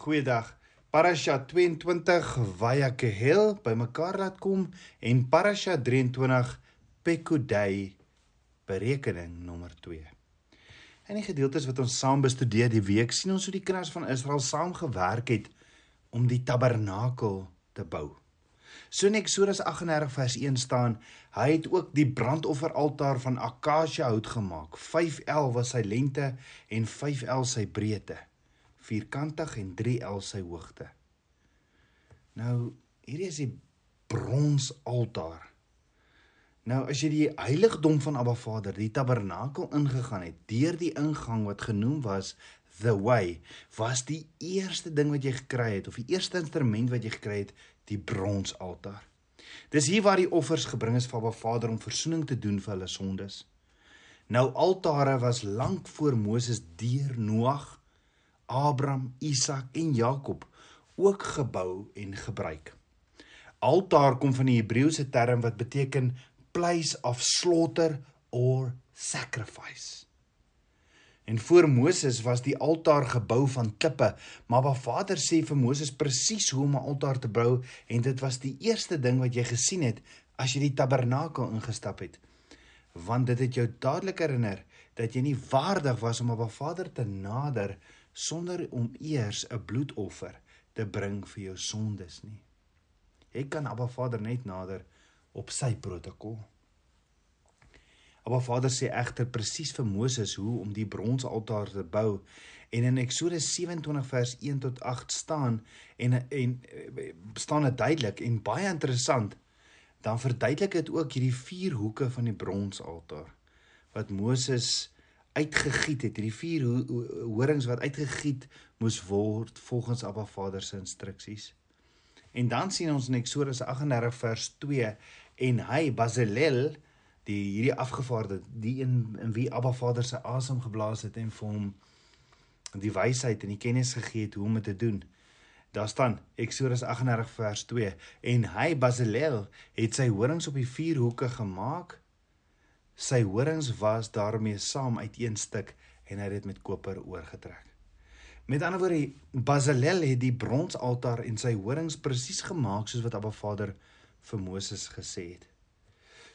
Goeiedag. Parasha 22 Vayakehel bymekaar laat kom en Parasha 23 Pekudei berekening nommer 2. In die gedeeltes wat ons saam bestudeer die week sien ons hoe die kinders van Israel saam gewerk het om die tabernakel te bou. So in Eksodus 38 vers 1 staan, hy het ook die brandofferaltaar van akasia hout gemaak. 5L was sy lengte en 5L sy breedte. Vierkantig en 3L sy hoogte. Nou, hierdie is die bronsaltaar. Nou as jy die heiligdom van Abba Vader, die tabernakel ingegaan het, deur die ingang wat genoem was the way, was die eerste ding wat jy gekry het of die eerste instrument wat jy gekry het, die bronsaltaar. Dis hier waar die offers gebring is vir Abba Vader om verzoening te doen vir hulle sondes. Nou altare was lank voor Moses deur Noag, Abraham, Isak en Jakob ook gebou en gebruik. Altaar kom van die Hebreëse term wat beteken place of slaughter or sacrifice. En voor Moses was die altaar gebou van klippe, maar wat Vader sê vir Moses presies hoe om 'n altaar te bou en dit was die eerste ding wat jy gesien het as jy die tabernakel ingestap het. Want dit het jou dadelik herinner dat jy nie waardig was om op 'n Vader te nader sonder om eers 'n bloedoffer te bring vir jou sondes nie. Jy kan Abba Vader net nader op sy protokol. Abba Vader sê egter presies vir Moses hoe om die bronsaltaar te bou. En in Eksodus 27 vers 1 tot 8 staan en en staan dit duidelik en baie interessant. Dan verduidelik dit ook hierdie vier hoeke van die bronsaltaar wat Moses uitgegiet het, hierdie vier horings wat uitgegiet moes word volgens Abba Vader se instruksies. En dan sien ons in Eksodus 38 vers 2 en hy Bazalel die hierdie afgevaarde die in in wie Abba Vader se asem geblaas het en vir hom die wysheid en die kennis gegee het hoe om dit te doen. Daar staan Eksodus 38 vers 2 en hy Basilel het sy horings op die vier hoeke gemaak. Sy horings was daarmee saam uit een stuk en hy het dit met koper oorgetrek. Met ander woorde Basilel het die bronsaltaar en sy horings presies gemaak soos wat Abba Vader vir Moses gesê het.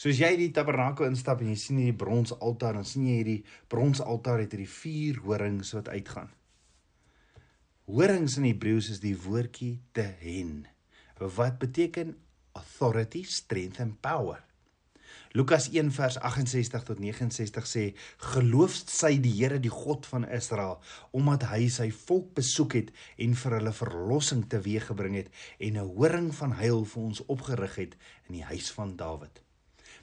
Soos jy die tabernakel instap en jy sien hierdie brons altaar, dan sien jy hierdie brons altaar het hierdie vier horings wat uitgaan. Horings in Hebreëus is die woordjie tehen wat beteken authority, strength and power. Lukas 1 vers 68 tot 69 sê: "Geloof sy die Here, die God van Israel, omdat hy sy volk besoek het en vir hulle verlossing teweeggebring het en 'n horing van heil vir ons opgerig het in die huis van Dawid."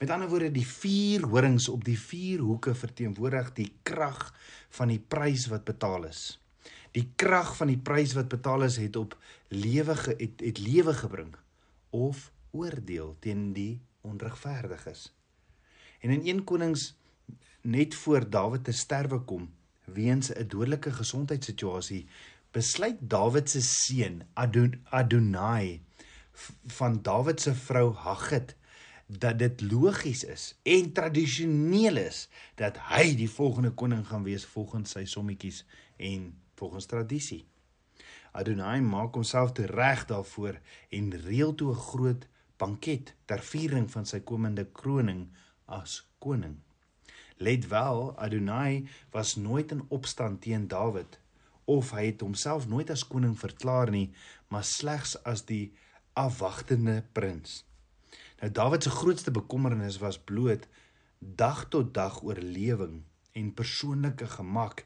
Met ander woorde, die vier horings op die vier hoeke verteenwoordig die krag van die prys wat betaal is. Die krag van die prys wat betaal is het op lewe het, het lewe gebring of oordeel teen die onregverdiges. En in 1 Konings net voor Dawid te sterwe kom weens 'n dodelike gesondheidssituasie, besluit Dawid se seun Adonai van Dawid se vrou Hagit dat dit logies is en tradisioneel is dat hy die volgende koning gaan wees volgens sy sommetjies en volgens tradisie. Adonai maak homself te reg daarvoor en reël toe 'n groot banket ter viering van sy komende kroning as koning. Let wel, Adonai was nooit in opstand teen Dawid of hy het homself nooit as koning verklaar nie, maar slegs as die afwagtende prins. Nou Dawid se grootste bekommernis was bloot dag tot dag oorlewing en persoonlike gemak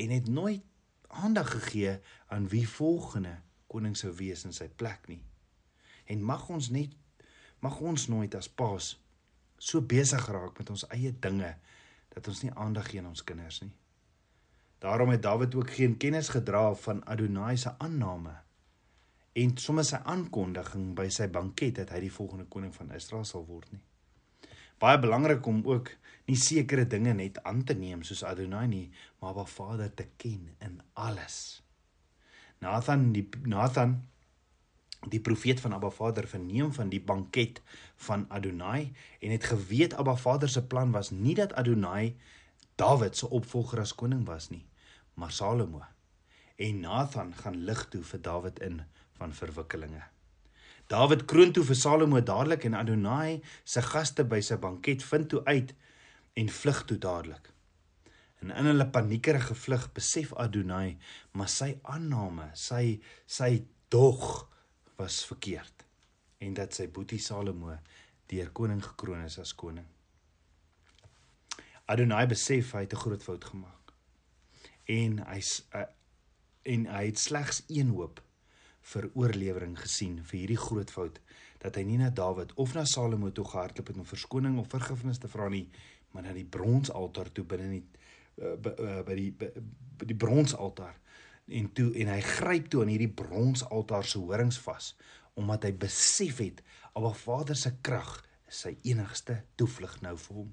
en het nooit aandag gegee aan wie volgende koning sou wees in sy plek nie. En mag ons net mag ons nooit as paas so besig raak met ons eie dinge dat ons nie aandag gee aan ons kinders nie. Daarom het Dawid ook geen kennis gedra van Adonai se aanname en sommer sy aankondiging by sy banket dat hy die volgende koning van Israel sal word nie. Baie belangrik om ook nie sekere dinge net aan te neem soos Adonai nie, maar Ba Vader te ken in alles. Nathan die Nathan die profeet van Abba Vader verneem van die banket van Adonai en het geweet Abba Vader se plan was nie dat Adonai Dawid se opvolger as koning was nie, maar Salomo. en Nathan gaan lig toe vir Dawid in van verwikkelinge. Dawid kroon toe vir Salomo dadelik en Adonai se gaste by sy banket vind toe uit en vlug toe dadelik. En in hulle paniekerige vlug besef Adonai maar sy aanname, sy sy dog was verkeerd en dat sy boetie Salomo deur koning gekroon is as koning. Adonai besef hy het 'n groot fout gemaak. En hy's uh, en hy het slegs een hoop vir oorlewering gesien vir hierdie groot fout dat hy nie na Dawid of na Salomo toe gehardloop het om verskoning of vergifnis te vra nie, maar na die bronsaltaar toe binne nie uh, by, uh, by die by, by die bronsaltaar en toe en hy gryp toe aan hierdie bronsaltaar se horings vas omdat hy besef het Abba Vader se krag is sy enigste toevlug nou vir hom.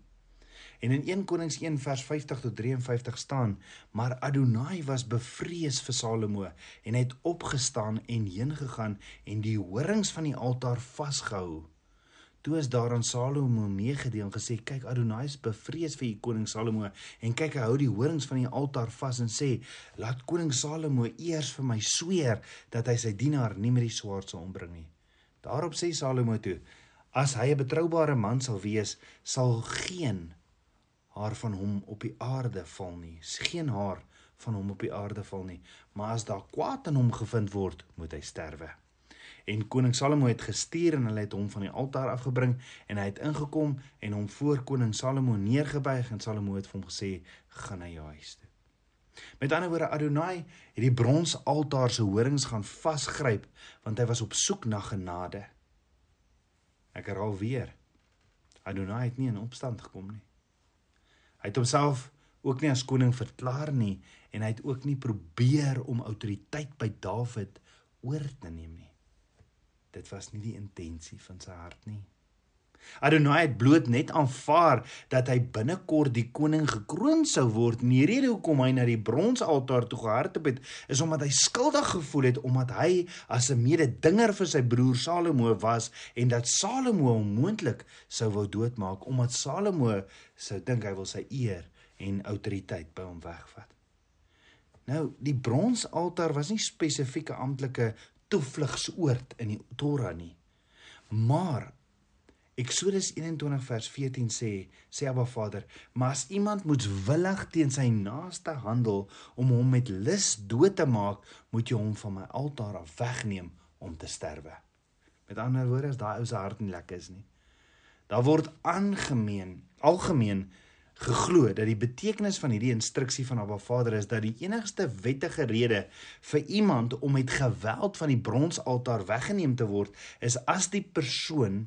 En in 1 Konings 1 vers 50 tot 53 staan: Maar Adonai was bevrees vir Salomo en het opgestaan en heen gegaan en die horings van die altaar vasgehou. Toe is daar aan Salomo meegedeel en gesê: "Kyk, Adonai is bevrees vir u koning Salomo en kyk hy hou die horings van die altaar vas en sê: Laat koning Salomo eers vir my sweer dat hy sy dienaar nie met die swaard sal ombring nie." Daarop sê Salomo toe: "As hy 'n betroubare man sal wees, sal geen haar van hom op die aarde val nie. Geen haar van hom op die aarde val nie, maar as daar kwaad in hom gevind word, moet hy sterwe." En koning Salomo het gestuur en hulle het hom van die altaar afgebring en hy het ingekom en hom voor koning Salomo neergebuig en Salomo het vir hom gesê gaan na jou huis toe. Met ander woorde Adonai het die bronsaltaar se horings gaan vasgryp want hy was op soek na genade. Ek herhaal weer. Adonai het nie in opstand gekom nie. Hy het homself ook nie as koning verklaar nie en hy het ook nie probeer om autoriteit by Dawid oor te neem nie. Dit was nie die intensie van sy hart nie. Adonai het bloot net aanvaar dat hy binnekort die koning gekroon sou word. En die rede hoekom hy na die bronsaltaar toe gehardop het, is omdat hy skuldig gevoel het omdat hy as 'n mededinger vir sy broer Salomo was en dat Salomo hom moontlik sou wou doodmaak omdat Salomo sou dink hy wil sy eer en autoriteit by hom wegvat. Nou, die bronsaltaar was nie spesifieke amptelike toevlugsoord in die Torah nie. Maar Eksodus 21 vers 14 sê, sê Abba Vader, maar as iemand moetswillig teen sy naaste handel om hom met lus dood te maak, moet jy hom van my altaar af wegneem om te sterwe. Met ander woorde, as daai ou se hart nie lekker is nie. Daar word aangemeen, algemeen geglo dat die betekenis van hierdie instruksie van Abba Vader is dat die enigste wettige rede vir iemand om met geweld van die bronsaltaar weggeneem te word is as die persoon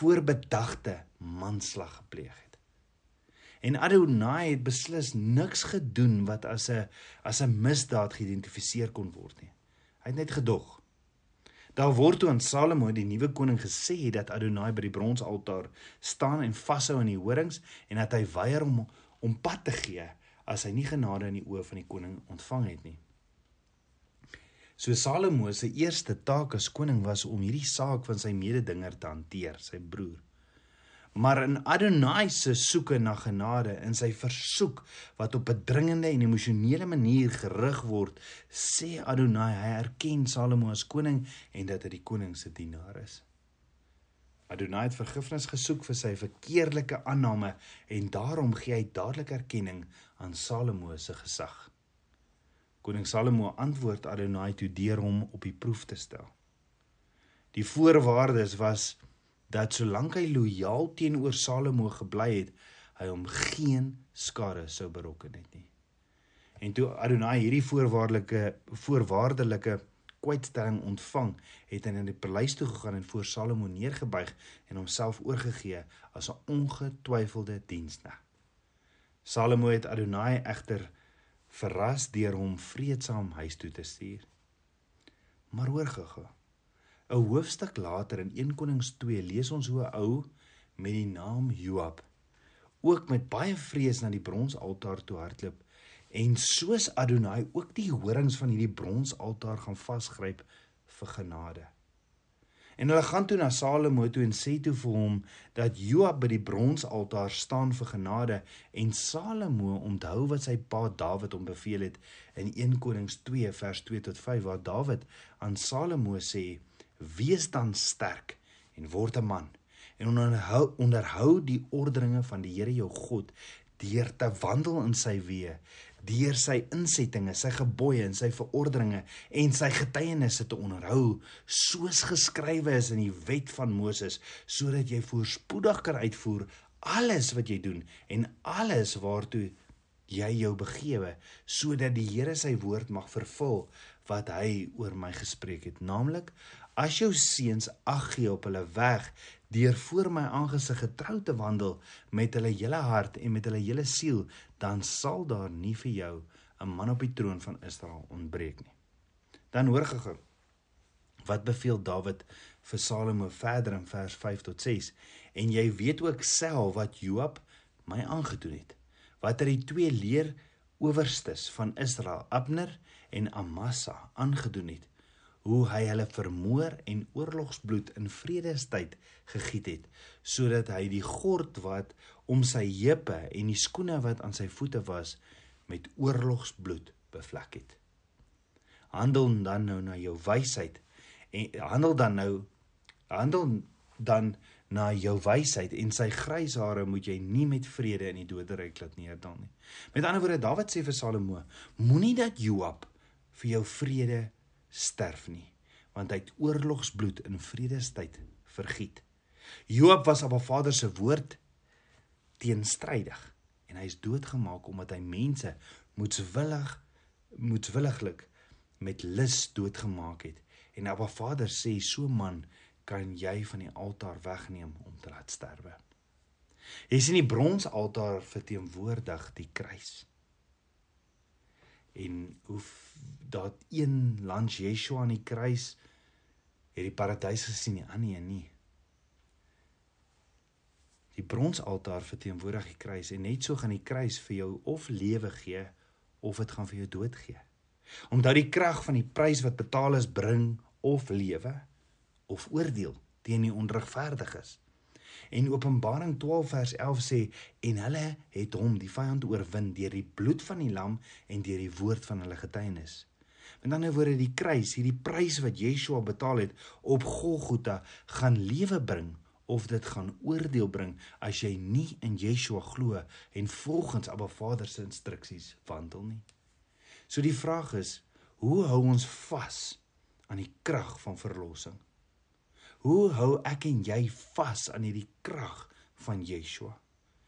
voorbedagte manslag gepleeg het. En Adonai het beslis niks gedoen wat as 'n as 'n misdaad geïdentifiseer kon word nie. Hy het net gedog. Daar word toe aan Salomo die nuwe koning gesê dat Adonai by die bronsaltaar staan en vashou aan die horings en dat hy weier om om pad te gee as hy nie genade in die oë van die koning ontvang het nie. So Salomo se eerste taak as koning was om hierdie saak van sy mededinger te hanteer, sy broer. Maar in Adonai se soeke na genade in sy versoek wat op 'n dringende en emosionele manier gerig word, sê Adonai hy erken Salomo as koning en dat hy die koning se dienaar is. Adonai het vergifnis gesoek vir sy verkeerlike aanname en daarom gee hy dadelik erkenning aan Salomo se gesag. Koning Salomo antwoord Adonai toe deur hom op die proef te stel. Die voorwaardes was dat solank hy lojaal teenoor Salomo gebly het, hy hom geen skade sou berokken het nie. En toe Adonai hierdie voorwaardelike voorwaardelike kwytstelling ontvang, het hy na die paleis toe gegaan en voor Salomo neergebuig en homself oorgegee as 'n ongetwyfelde diensknegt. Salomo het Adonai egter verras deur hom vreedsaam huis toe te stuur. Maar hoor gou-gou 'n hoofstuk later in 1 Konings 2 lees ons hoe 'n ou met die naam Joab ook met baie vrees na die bronsaltaar toe hardloop en soos Adonai ook die horings van hierdie bronsaltaar gaan vasgryp vir genade. En hulle gaan toe na Salomo toe en sê toe vir hom dat Joab by die bronsaltaar staan vir genade en Salomo onthou wat sy pa Dawid hom beveel het in 1 Konings 2 vers 2 tot 5 waar Dawid aan Salomo sê: "Wees dan sterk en word 'n man en onderhou onderhou die orderinge van die Here jou God deur te wandel in sy weë deur sy insettinge, sy gebooie en sy verordeninge en sy getuienisse te onderhou, soos geskrywe is in die wet van Moses, sodat jy voorspoedig kan uitvoer alles wat jy doen en alles waartoe jy jou begewe, sodat die Here sy woord mag vervul wat hy oor my gespreek het, naamlik as jou seuns ag gee op hulle weg deur voor my aangesig getrou te wandel met hulle hele hart en met hulle hele siel, dan sal daar nie vir jou 'n man op die troon van Israel ontbreek nie. Dan hoor gehou. Wat beveel Dawid vir Salomo verder in vers 5 tot 6? En jy weet ook self wat Joab my aangedoen het. Wat hy er die twee leer owerstes van Israel, Abner en Amasa aangedoen het hoe hy hulle vermoor en oorlogsbloed in vredestyd gegiet het sodat hy die gord wat om sy heupe en die skoene wat aan sy voete was met oorlogsbloed bevlek het handel dan nou na jou wysheid en handel dan nou handel dan na jou wysheid en sy grys hare moet jy nie met vrede in die doderyk laat neerdal nie. Met ander woorde Dawid sê vir Salomo, moenie dat Joab vir jou vrede sterf nie, want hy het oorlogsbloed in vredestyd vergiet. Joab was op 'n vader se woord teenstrydig en hy is doodgemaak omdat hy mense moetswillig moetswilliglik met lus doodgemaak het. En Abba Vader sê so man kan jy van die altaar wegneem om te laat sterwe. Jy sien die bronsaltaar verteenwoordig die kruis en hoe dat een langs Yeshua aan die kruis het die paradys gesien die ander een nie. Die bronsaltaar verteenwoordig die kruis en net so gaan die kruis vir jou of lewe gee of dit gaan vir jou dood gee. Omdat die krag van die prys wat betaal is bring of lewe of oordeel teen die onregverdiges. En Openbaring 12 vers 11 sê en hulle het hom die vyand oorwin deur die bloed van die lam en deur die woord van hulle getuienis. Met ander woorde die kruis, hierdie prys wat Yeshua betaal het op Golgotha, gaan lewe bring of dit gaan oordeel bring as jy nie in Yeshua glo en volgens Abba Vader se instruksies wandel nie. So die vraag is, hoe hou ons vas aan die krag van verlossing? Hoe hou ek en jy vas aan hierdie krag van Yeshua?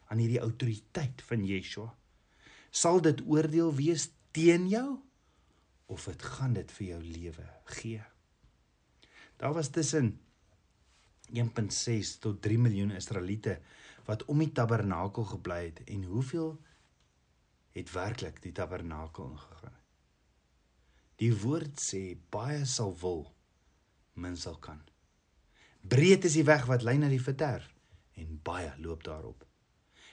Aan hierdie autoriteit van Yeshua? Sal dit oordeel wees teen jou of dit gaan dit vir jou lewe gee? Daar was tussen 1.6 tot 3 miljoen Israeliete wat om die tabernakel gebly het en hoeveel het werklik die tabernakel ingegaan? Die woord sê baie sal wil, min sal kan. Breed is die weg wat lei na die verderf en baie loop daarop.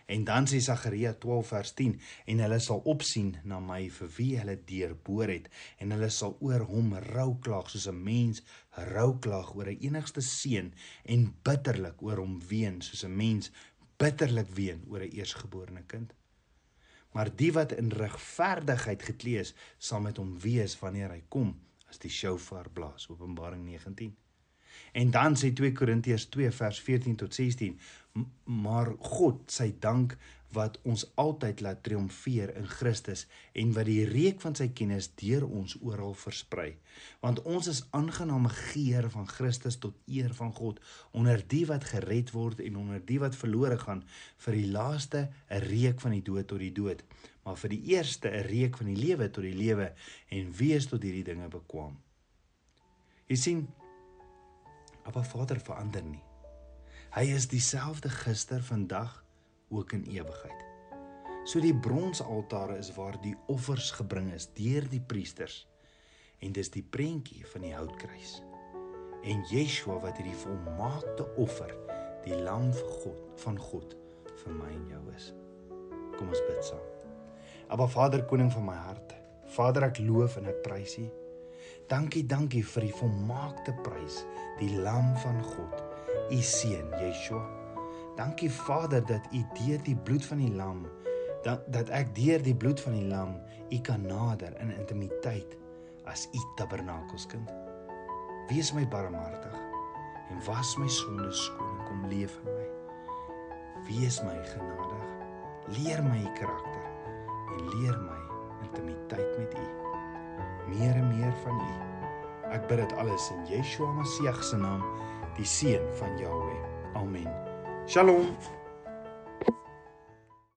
En dan sê Sagaria 12 vers 10 en hulle sal opsien na my vir wie hulle deurboor het en hulle sal oor hom rou klaag soos 'n mens rou klaag oor 'n enigste seun en bitterlik oor hom ween soos 'n mens bitterlik ween oor 'n eersgeborene kind. Maar die wat in regverdigheid geklee is, sal met hom wees wanneer hy kom as die shofar blaas. Openbaring 19 En dan sê 2 Korintiërs 2 vers 14 tot 16: Maar God, sy dank wat ons altyd laat triomfeer in Christus en wat die reuk van sy kennis deur ons oral versprei. Want ons is aangename geur van Christus tot eer van God onder die wat gered word en onder die wat verlore gaan vir die laaste 'n reuk van die dood tot die dood, maar vir die eerste 'n reuk van die lewe tot die lewe en wees tot hierdie dinge bekwam. Jy sien Appa Vader verander nie. Hy is dieselfde gister, vandag, ook in ewigheid. So die bronsaltare is waar die offers gebring is deur die priesters en dis die prentjie van die houtkruis. En Yeshua wat hierdie volmaakte offer, die lam vir God, van God vir my en jou is. Kom ons bid saam. Aba Vader koning van my hart. Vader ek loof en ek prys U. Dankie, dankie vir die volmaakte prys, die lam van God, u seun Yeshua. Dankie Vader dat u deur die bloed van die lam dat dat ek deur die bloed van die lam u kan nader in intimiteit as u tabernakelskind. Wees my barmhartig en was my sonde skoon en kom leef in my. Wees my genadig. Leer my u karakter en leer my intimiteit met u. Meer en meer van u. Ek bid dit alles in Yeshua Messie se naam, die seun van Jahweh. Amen. Shalom.